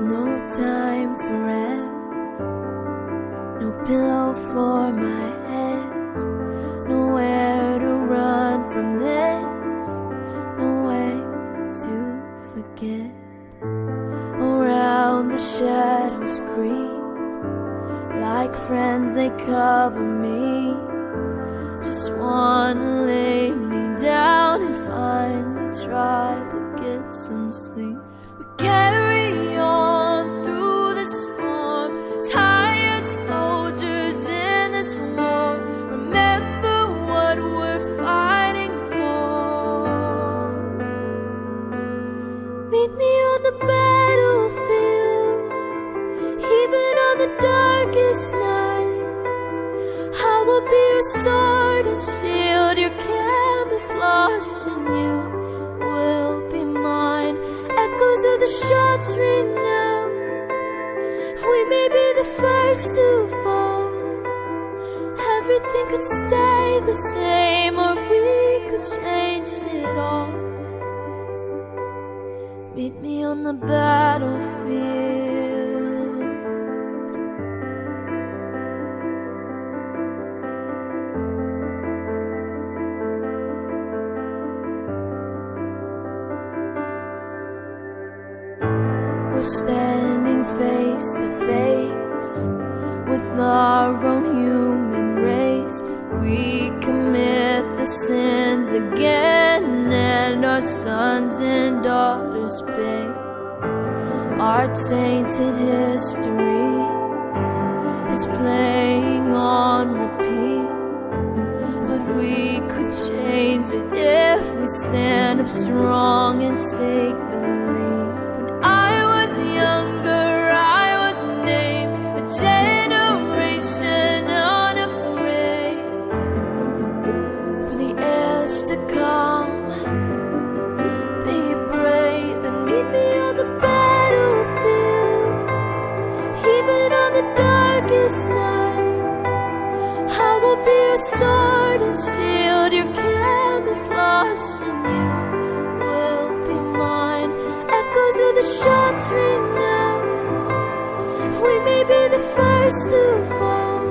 No time for rest, no pillow for my head, nowhere to run from this, no way to forget. Around the shadows creep, like friends they cover me. Just wanna lay me down sword and shield, your camouflage, and you will be mine. Echoes of the shots ring out. We may be the first to fall. Everything could stay the same, or we could change it all. Meet me on the battlefield. Standing face to face with our own human race. We commit the sins again, and our sons and daughters pay. Our tainted history is playing on repeat. But we could change it if we stand up strong and take the lead. Darkest night. I will be your sword and shield, your camouflage, and you will be mine. Echoes of the shots ring out. We may be the first to fall.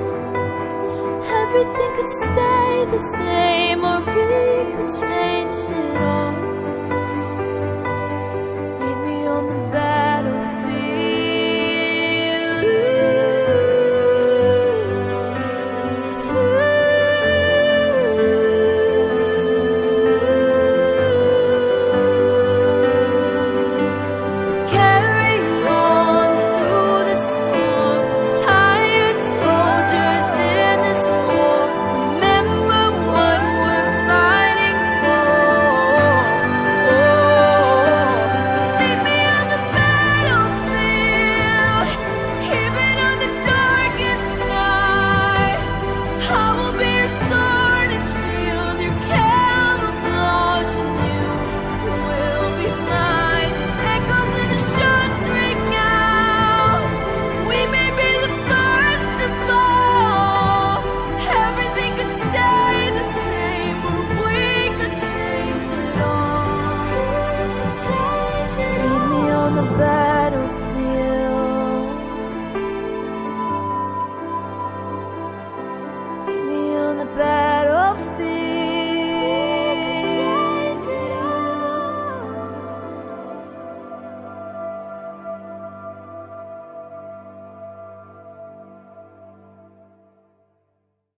Everything could stay the same, or we could change it all.